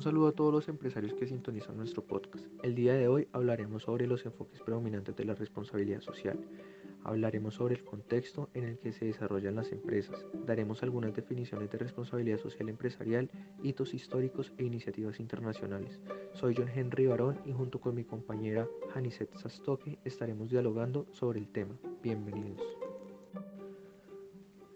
Un saludo a todos los empresarios que sintonizan nuestro podcast. El día de hoy hablaremos sobre los enfoques predominantes de la responsabilidad social. Hablaremos sobre el contexto en el que se desarrollan las empresas. Daremos algunas definiciones de responsabilidad social empresarial, hitos históricos e iniciativas internacionales. Soy John Henry Barón y junto con mi compañera Janiset Sastoque estaremos dialogando sobre el tema. Bienvenidos.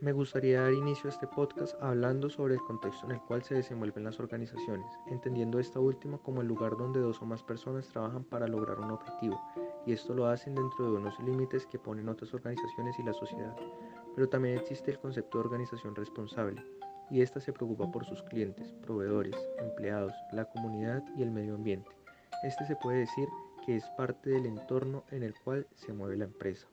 Me gustaría dar inicio a este podcast hablando sobre el contexto en el cual se desenvuelven las organizaciones, entendiendo esta última como el lugar donde dos o más personas trabajan para lograr un objetivo, y esto lo hacen dentro de unos límites que ponen otras organizaciones y la sociedad. Pero también existe el concepto de organización responsable, y esta se preocupa por sus clientes, proveedores, empleados, la comunidad y el medio ambiente. Este se puede decir que es parte del entorno en el cual se mueve la empresa.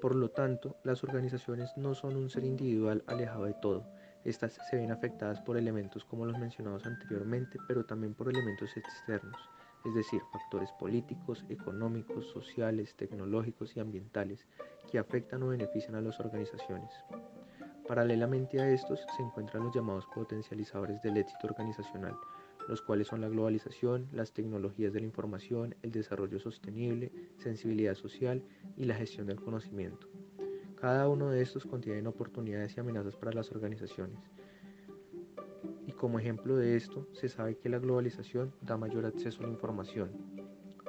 Por lo tanto, las organizaciones no son un ser individual alejado de todo. Estas se ven afectadas por elementos como los mencionados anteriormente, pero también por elementos externos, es decir, factores políticos, económicos, sociales, tecnológicos y ambientales que afectan o benefician a las organizaciones. Paralelamente a estos se encuentran los llamados potencializadores del éxito organizacional, los cuales son la globalización, las tecnologías de la información, el desarrollo sostenible, sensibilidad social y la gestión del conocimiento. Cada uno de estos contiene oportunidades y amenazas para las organizaciones. Y como ejemplo de esto, se sabe que la globalización da mayor acceso a la información,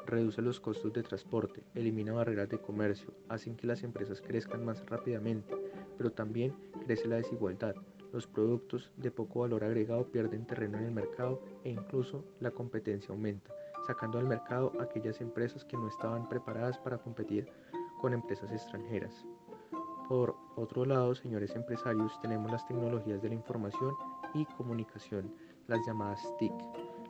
reduce los costos de transporte, elimina barreras de comercio, hacen que las empresas crezcan más rápidamente, pero también crece la desigualdad, los productos de poco valor agregado pierden terreno en el mercado e incluso la competencia aumenta, sacando al mercado aquellas empresas que no estaban preparadas para competir con empresas extranjeras. Por otro lado, señores empresarios, tenemos las tecnologías de la información y comunicación, las llamadas TIC,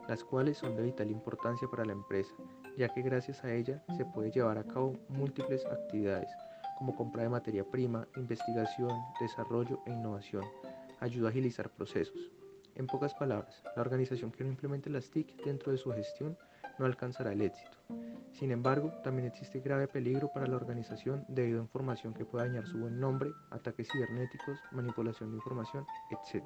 las cuales son de vital importancia para la empresa, ya que gracias a ella se puede llevar a cabo múltiples actividades, como compra de materia prima, investigación, desarrollo e innovación, ayuda a agilizar procesos. En pocas palabras, la organización que no implemente las TIC dentro de su gestión no alcanzará el éxito. Sin embargo, también existe grave peligro para la organización debido a información que pueda dañar su buen nombre, ataques cibernéticos, manipulación de información, etc.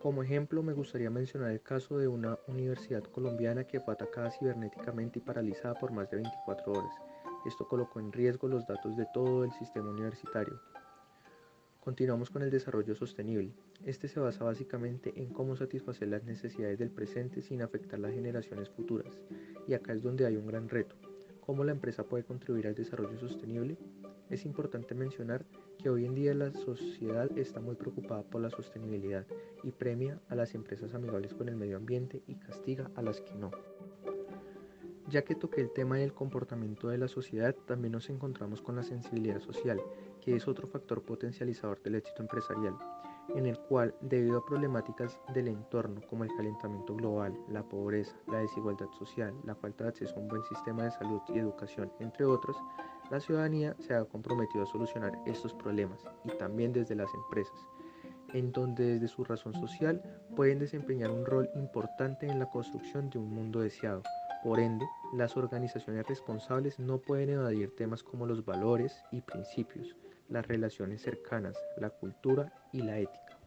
Como ejemplo, me gustaría mencionar el caso de una universidad colombiana que fue atacada cibernéticamente y paralizada por más de 24 horas. Esto colocó en riesgo los datos de todo el sistema universitario, Continuamos con el desarrollo sostenible. Este se basa básicamente en cómo satisfacer las necesidades del presente sin afectar las generaciones futuras. Y acá es donde hay un gran reto. ¿Cómo la empresa puede contribuir al desarrollo sostenible? Es importante mencionar que hoy en día la sociedad está muy preocupada por la sostenibilidad y premia a las empresas amigables con el medio ambiente y castiga a las que no. Ya que toqué el tema del comportamiento de la sociedad, también nos encontramos con la sensibilidad social, que es otro factor potencializador del éxito empresarial, en el cual, debido a problemáticas del entorno como el calentamiento global, la pobreza, la desigualdad social, la falta de acceso a un buen sistema de salud y educación, entre otros, la ciudadanía se ha comprometido a solucionar estos problemas y también desde las empresas, en donde desde su razón social pueden desempeñar un rol importante en la construcción de un mundo deseado por ende, las organizaciones responsables no pueden evadir temas como los valores y principios, las relaciones cercanas, la cultura y la ética.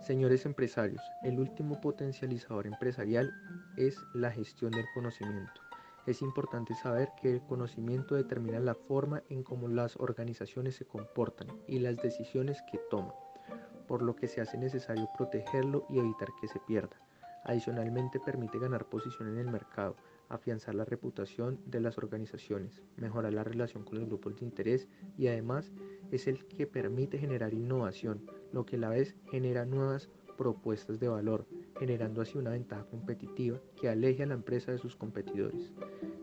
Señores empresarios, el último potencializador empresarial es la gestión del conocimiento. Es importante saber que el conocimiento determina la forma en cómo las organizaciones se comportan y las decisiones que toman, por lo que se hace necesario protegerlo y evitar que se pierda. Adicionalmente permite ganar posición en el mercado, afianzar la reputación de las organizaciones, mejorar la relación con los grupos de interés y además es el que permite generar innovación, lo que a la vez genera nuevas propuestas de valor, generando así una ventaja competitiva que aleje a la empresa de sus competidores,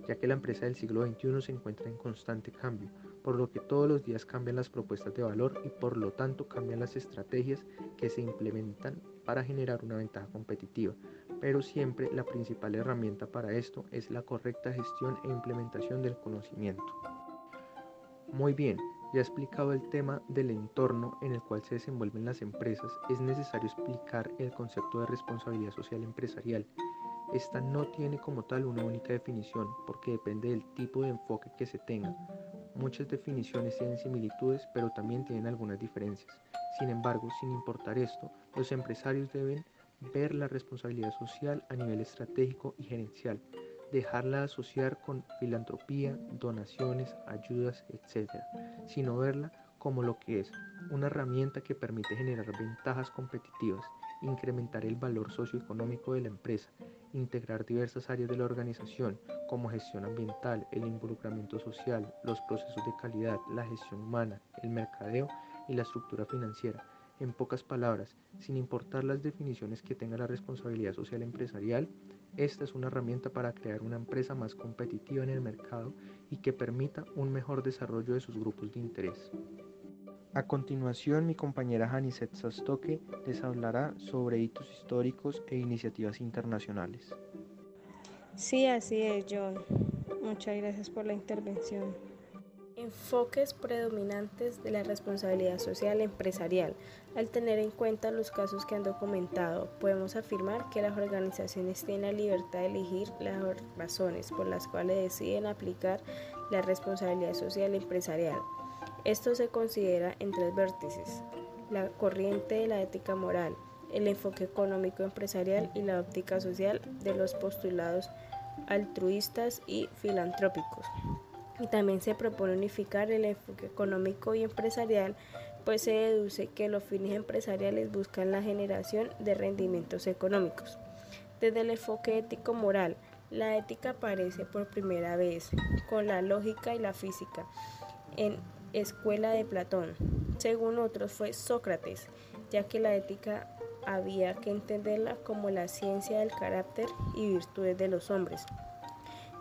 ya que la empresa del siglo XXI se encuentra en constante cambio, por lo que todos los días cambian las propuestas de valor y por lo tanto cambian las estrategias que se implementan para generar una ventaja competitiva, pero siempre la principal herramienta para esto es la correcta gestión e implementación del conocimiento. Muy bien, ya explicado el tema del entorno en el cual se desenvuelven las empresas, es necesario explicar el concepto de responsabilidad social empresarial. Esta no tiene como tal una única definición porque depende del tipo de enfoque que se tenga muchas definiciones tienen similitudes, pero también tienen algunas diferencias. Sin embargo, sin importar esto, los empresarios deben ver la responsabilidad social a nivel estratégico y gerencial, dejarla asociar con filantropía, donaciones, ayudas, etc., sino verla como lo que es, una herramienta que permite generar ventajas competitivas, incrementar el valor socioeconómico de la empresa, integrar diversas áreas de la organización como gestión ambiental, el involucramiento social, los procesos de calidad, la gestión humana, el mercadeo y la estructura financiera. En pocas palabras, sin importar las definiciones que tenga la responsabilidad social empresarial, esta es una herramienta para crear una empresa más competitiva en el mercado y que permita un mejor desarrollo de sus grupos de interés. A continuación, mi compañera Janiset Sastoque les hablará sobre hitos históricos e iniciativas internacionales. Sí, así es, John. Muchas gracias por la intervención. Enfoques predominantes de la responsabilidad social empresarial. Al tener en cuenta los casos que han documentado, podemos afirmar que las organizaciones tienen la libertad de elegir las razones por las cuales deciden aplicar la responsabilidad social empresarial. Esto se considera en tres vértices, la corriente de la ética moral, el enfoque económico empresarial y la óptica social de los postulados altruistas y filantrópicos. Y también se propone unificar el enfoque económico y empresarial, pues se deduce que los fines empresariales buscan la generación de rendimientos económicos. Desde el enfoque ético-moral, la ética aparece por primera vez con la lógica y la física en escuela de Platón. Según otros fue Sócrates, ya que la ética había que entenderla como la ciencia del carácter y virtudes de los hombres.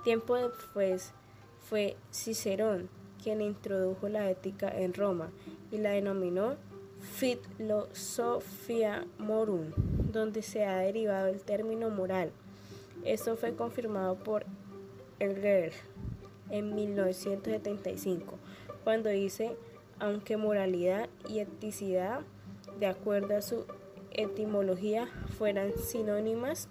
Tiempo después fue Cicerón quien introdujo la ética en Roma y la denominó Philosophia Morum, donde se ha derivado el término moral. Esto fue confirmado por Elger en 1975 cuando dice, aunque moralidad y eticidad, de acuerdo a su etimología, fueran sinónimas,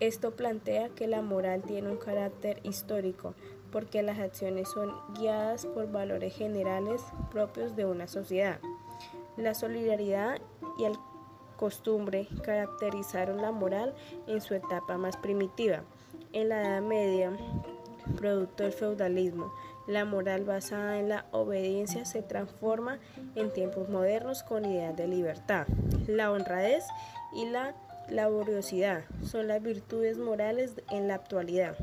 esto plantea que la moral tiene un carácter histórico, porque las acciones son guiadas por valores generales propios de una sociedad. La solidaridad y el costumbre caracterizaron la moral en su etapa más primitiva. En la Edad Media, producto del feudalismo, la moral basada en la obediencia se transforma en tiempos modernos con ideas de libertad. La honradez y la laboriosidad son las virtudes morales en la actualidad.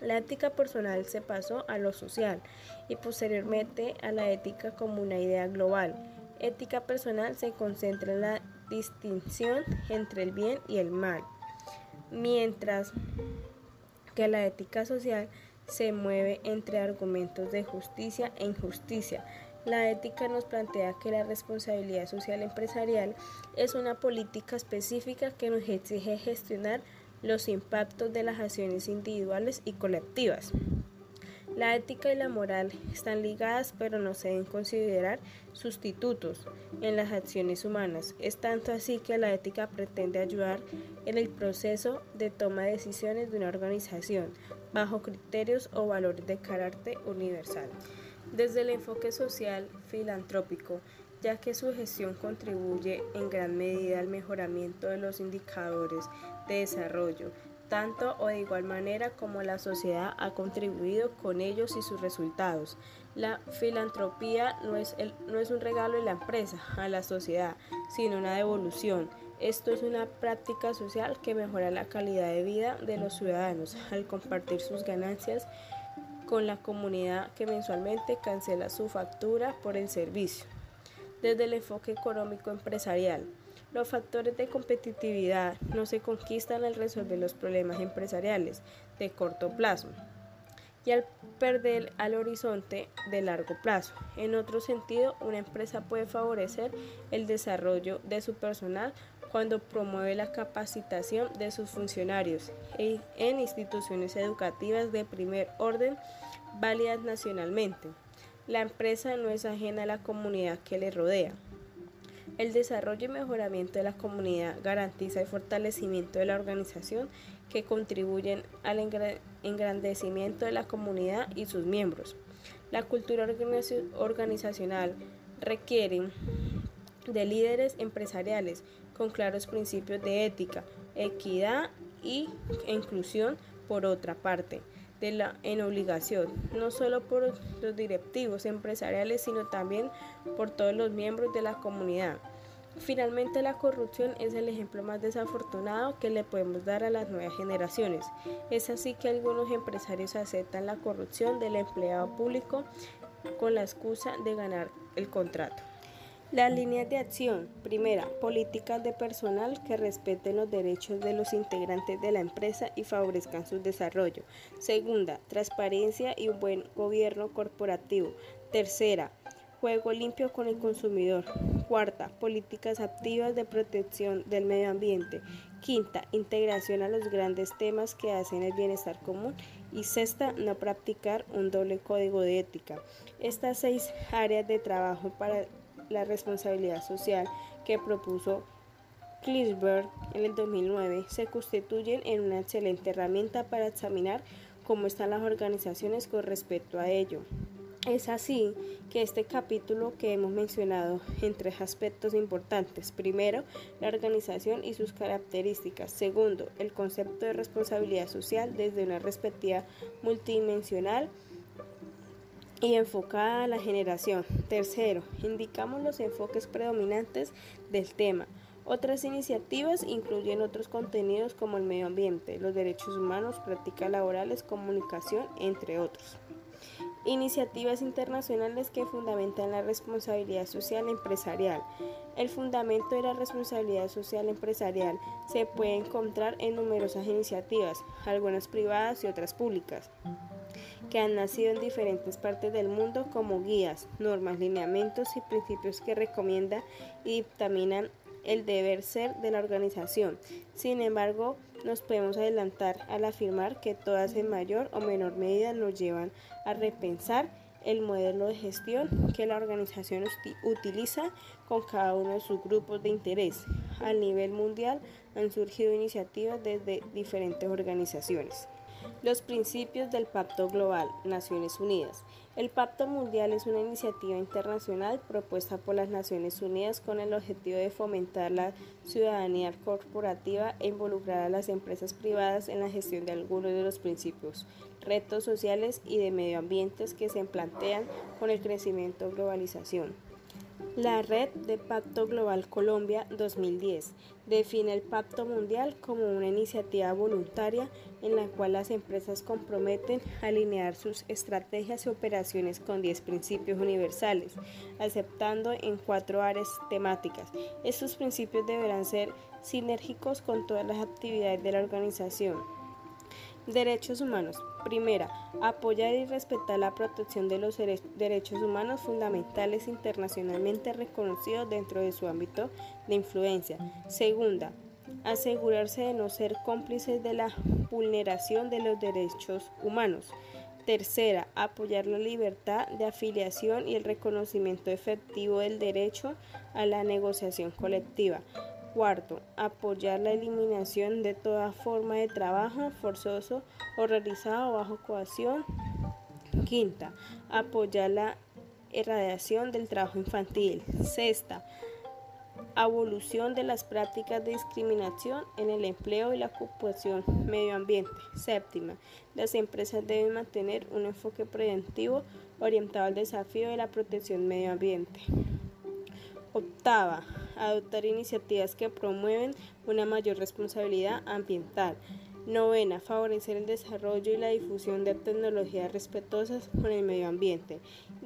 La ética personal se pasó a lo social y posteriormente a la ética como una idea global. Ética personal se concentra en la distinción entre el bien y el mal, mientras que la ética social se mueve entre argumentos de justicia e injusticia. La ética nos plantea que la responsabilidad social empresarial es una política específica que nos exige gestionar los impactos de las acciones individuales y colectivas. La ética y la moral están ligadas pero no se deben considerar sustitutos en las acciones humanas. Es tanto así que la ética pretende ayudar en el proceso de toma de decisiones de una organización bajo criterios o valores de carácter universal. Desde el enfoque social filantrópico, ya que su gestión contribuye en gran medida al mejoramiento de los indicadores de desarrollo, tanto o de igual manera como la sociedad ha contribuido con ellos y sus resultados. La filantropía no es, no es un regalo de la empresa a la sociedad, sino una devolución. Esto es una práctica social que mejora la calidad de vida de los ciudadanos al compartir sus ganancias con la comunidad que mensualmente cancela su factura por el servicio. Desde el enfoque económico empresarial, los factores de competitividad no se conquistan al resolver los problemas empresariales de corto plazo y al perder al horizonte de largo plazo. En otro sentido, una empresa puede favorecer el desarrollo de su personal cuando promueve la capacitación de sus funcionarios e en instituciones educativas de primer orden válidas nacionalmente. La empresa no es ajena a la comunidad que le rodea. El desarrollo y mejoramiento de la comunidad garantiza el fortalecimiento de la organización que contribuyen al engrandecimiento de la comunidad y sus miembros. La cultura organizacional requiere de líderes empresariales con claros principios de ética, equidad y inclusión por otra parte de la en obligación, no solo por los directivos empresariales, sino también por todos los miembros de la comunidad. Finalmente, la corrupción es el ejemplo más desafortunado que le podemos dar a las nuevas generaciones. Es así que algunos empresarios aceptan la corrupción del empleado público con la excusa de ganar el contrato. Las líneas de acción. Primera, políticas de personal que respeten los derechos de los integrantes de la empresa y favorezcan su desarrollo. Segunda, transparencia y un buen gobierno corporativo. Tercera, juego limpio con el consumidor. Cuarta, políticas activas de protección del medio ambiente. Quinta, integración a los grandes temas que hacen el bienestar común. Y sexta, no practicar un doble código de ética. Estas seis áreas de trabajo para la responsabilidad social que propuso Clisberg en el 2009 se constituyen en una excelente herramienta para examinar cómo están las organizaciones con respecto a ello. Es así que este capítulo que hemos mencionado en tres aspectos importantes. Primero, la organización y sus características. Segundo, el concepto de responsabilidad social desde una perspectiva multidimensional y enfocada a la generación. Tercero, indicamos los enfoques predominantes del tema. Otras iniciativas incluyen otros contenidos como el medio ambiente, los derechos humanos, prácticas laborales, comunicación, entre otros. Iniciativas internacionales que fundamentan la responsabilidad social empresarial. El fundamento de la responsabilidad social empresarial se puede encontrar en numerosas iniciativas, algunas privadas y otras públicas que han nacido en diferentes partes del mundo como guías, normas, lineamientos y principios que recomiendan y dictaminan el deber ser de la organización. Sin embargo, nos podemos adelantar al afirmar que todas en mayor o menor medida nos llevan a repensar el modelo de gestión que la organización utiliza con cada uno de sus grupos de interés. A nivel mundial han surgido iniciativas desde diferentes organizaciones. Los principios del Pacto Global, Naciones Unidas. El Pacto Mundial es una iniciativa internacional propuesta por las Naciones Unidas con el objetivo de fomentar la ciudadanía corporativa e involucrar a las empresas privadas en la gestión de algunos de los principios, retos sociales y de medio ambiente que se plantean con el crecimiento globalización. La Red de Pacto Global Colombia 2010 define el Pacto Mundial como una iniciativa voluntaria en la cual las empresas comprometen alinear sus estrategias y operaciones con 10 principios universales, aceptando en cuatro áreas temáticas. Estos principios deberán ser sinérgicos con todas las actividades de la organización. Derechos humanos. Primera, apoyar y respetar la protección de los derechos humanos fundamentales internacionalmente reconocidos dentro de su ámbito de influencia. Segunda, asegurarse de no ser cómplices de la vulneración de los derechos humanos. Tercera, apoyar la libertad de afiliación y el reconocimiento efectivo del derecho a la negociación colectiva. Cuarto, apoyar la eliminación de toda forma de trabajo forzoso o realizado bajo coacción. Quinta, apoyar la erradicación del trabajo infantil. Sexta, evolución de las prácticas de discriminación en el empleo y la ocupación medio ambiente. Séptima, las empresas deben mantener un enfoque preventivo orientado al desafío de la protección medio ambiente. Octava, adoptar iniciativas que promueven una mayor responsabilidad ambiental. Novena, favorecer el desarrollo y la difusión de tecnologías respetuosas con el medio ambiente.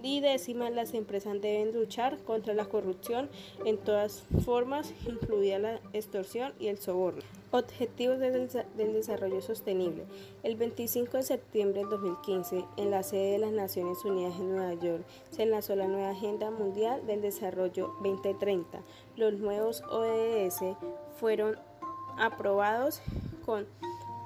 Y décima, las empresas deben luchar contra la corrupción en todas formas, incluida la extorsión y el soborno. Objetivos del, Desarrollo Sostenible. El 25 de septiembre de 2015, en la sede de las Naciones Unidas en Nueva York, se lanzó la nueva Agenda Mundial del Desarrollo 2030. Los nuevos ODS fueron aprobados con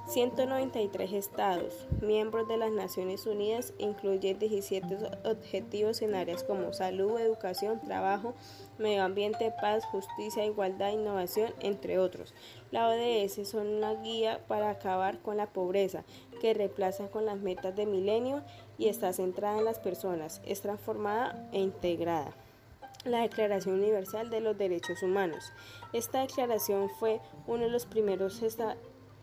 193 estados, miembros de las Naciones Unidas, incluyen 17 objetivos en áreas como salud, educación, trabajo, medio ambiente, paz, justicia, igualdad, innovación, entre otros. La ODS son una guía para acabar con la pobreza, que reemplaza con las metas de milenio y está centrada en las personas, es transformada e integrada. La Declaración Universal de los Derechos Humanos. Esta declaración fue uno de los primeros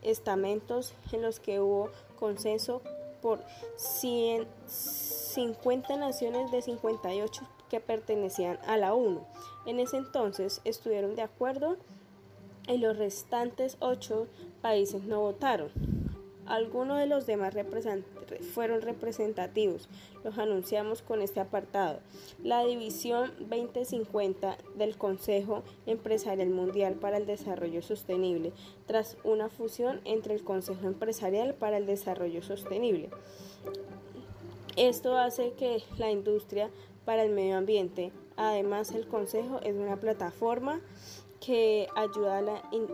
estamentos en los que hubo consenso por 150 naciones de 58 que pertenecían a la ONU. En ese entonces estuvieron de acuerdo y los restantes ocho países no votaron. Algunos de los demás fueron representativos. Los anunciamos con este apartado. La División 2050 del Consejo Empresarial Mundial para el Desarrollo Sostenible, tras una fusión entre el Consejo Empresarial para el Desarrollo Sostenible. Esto hace que la industria para el medio ambiente, además el Consejo es una plataforma que ayuda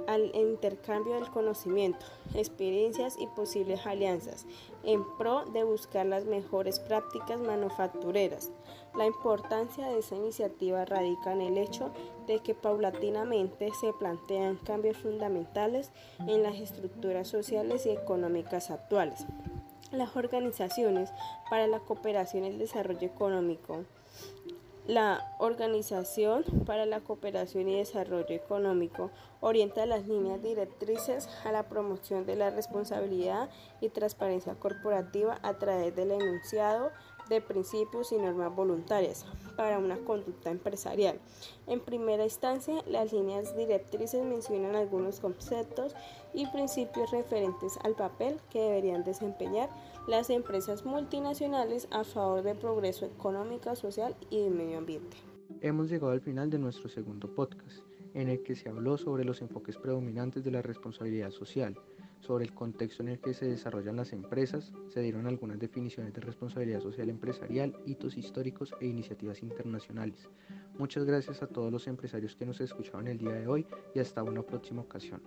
al intercambio del conocimiento, experiencias y posibles alianzas en pro de buscar las mejores prácticas manufactureras. La importancia de esa iniciativa radica en el hecho de que paulatinamente se plantean cambios fundamentales en las estructuras sociales y económicas actuales. Las organizaciones para la cooperación y el desarrollo económico la Organización para la Cooperación y Desarrollo Económico orienta las líneas directrices a la promoción de la responsabilidad y transparencia corporativa a través del enunciado de principios y normas voluntarias para una conducta empresarial. En primera instancia, las líneas directrices mencionan algunos conceptos y principios referentes al papel que deberían desempeñar las empresas multinacionales a favor del progreso económico, social y del medio ambiente. Hemos llegado al final de nuestro segundo podcast, en el que se habló sobre los enfoques predominantes de la responsabilidad social sobre el contexto en el que se desarrollan las empresas, se dieron algunas definiciones de responsabilidad social empresarial, hitos históricos e iniciativas internacionales. Muchas gracias a todos los empresarios que nos escucharon el día de hoy y hasta una próxima ocasión.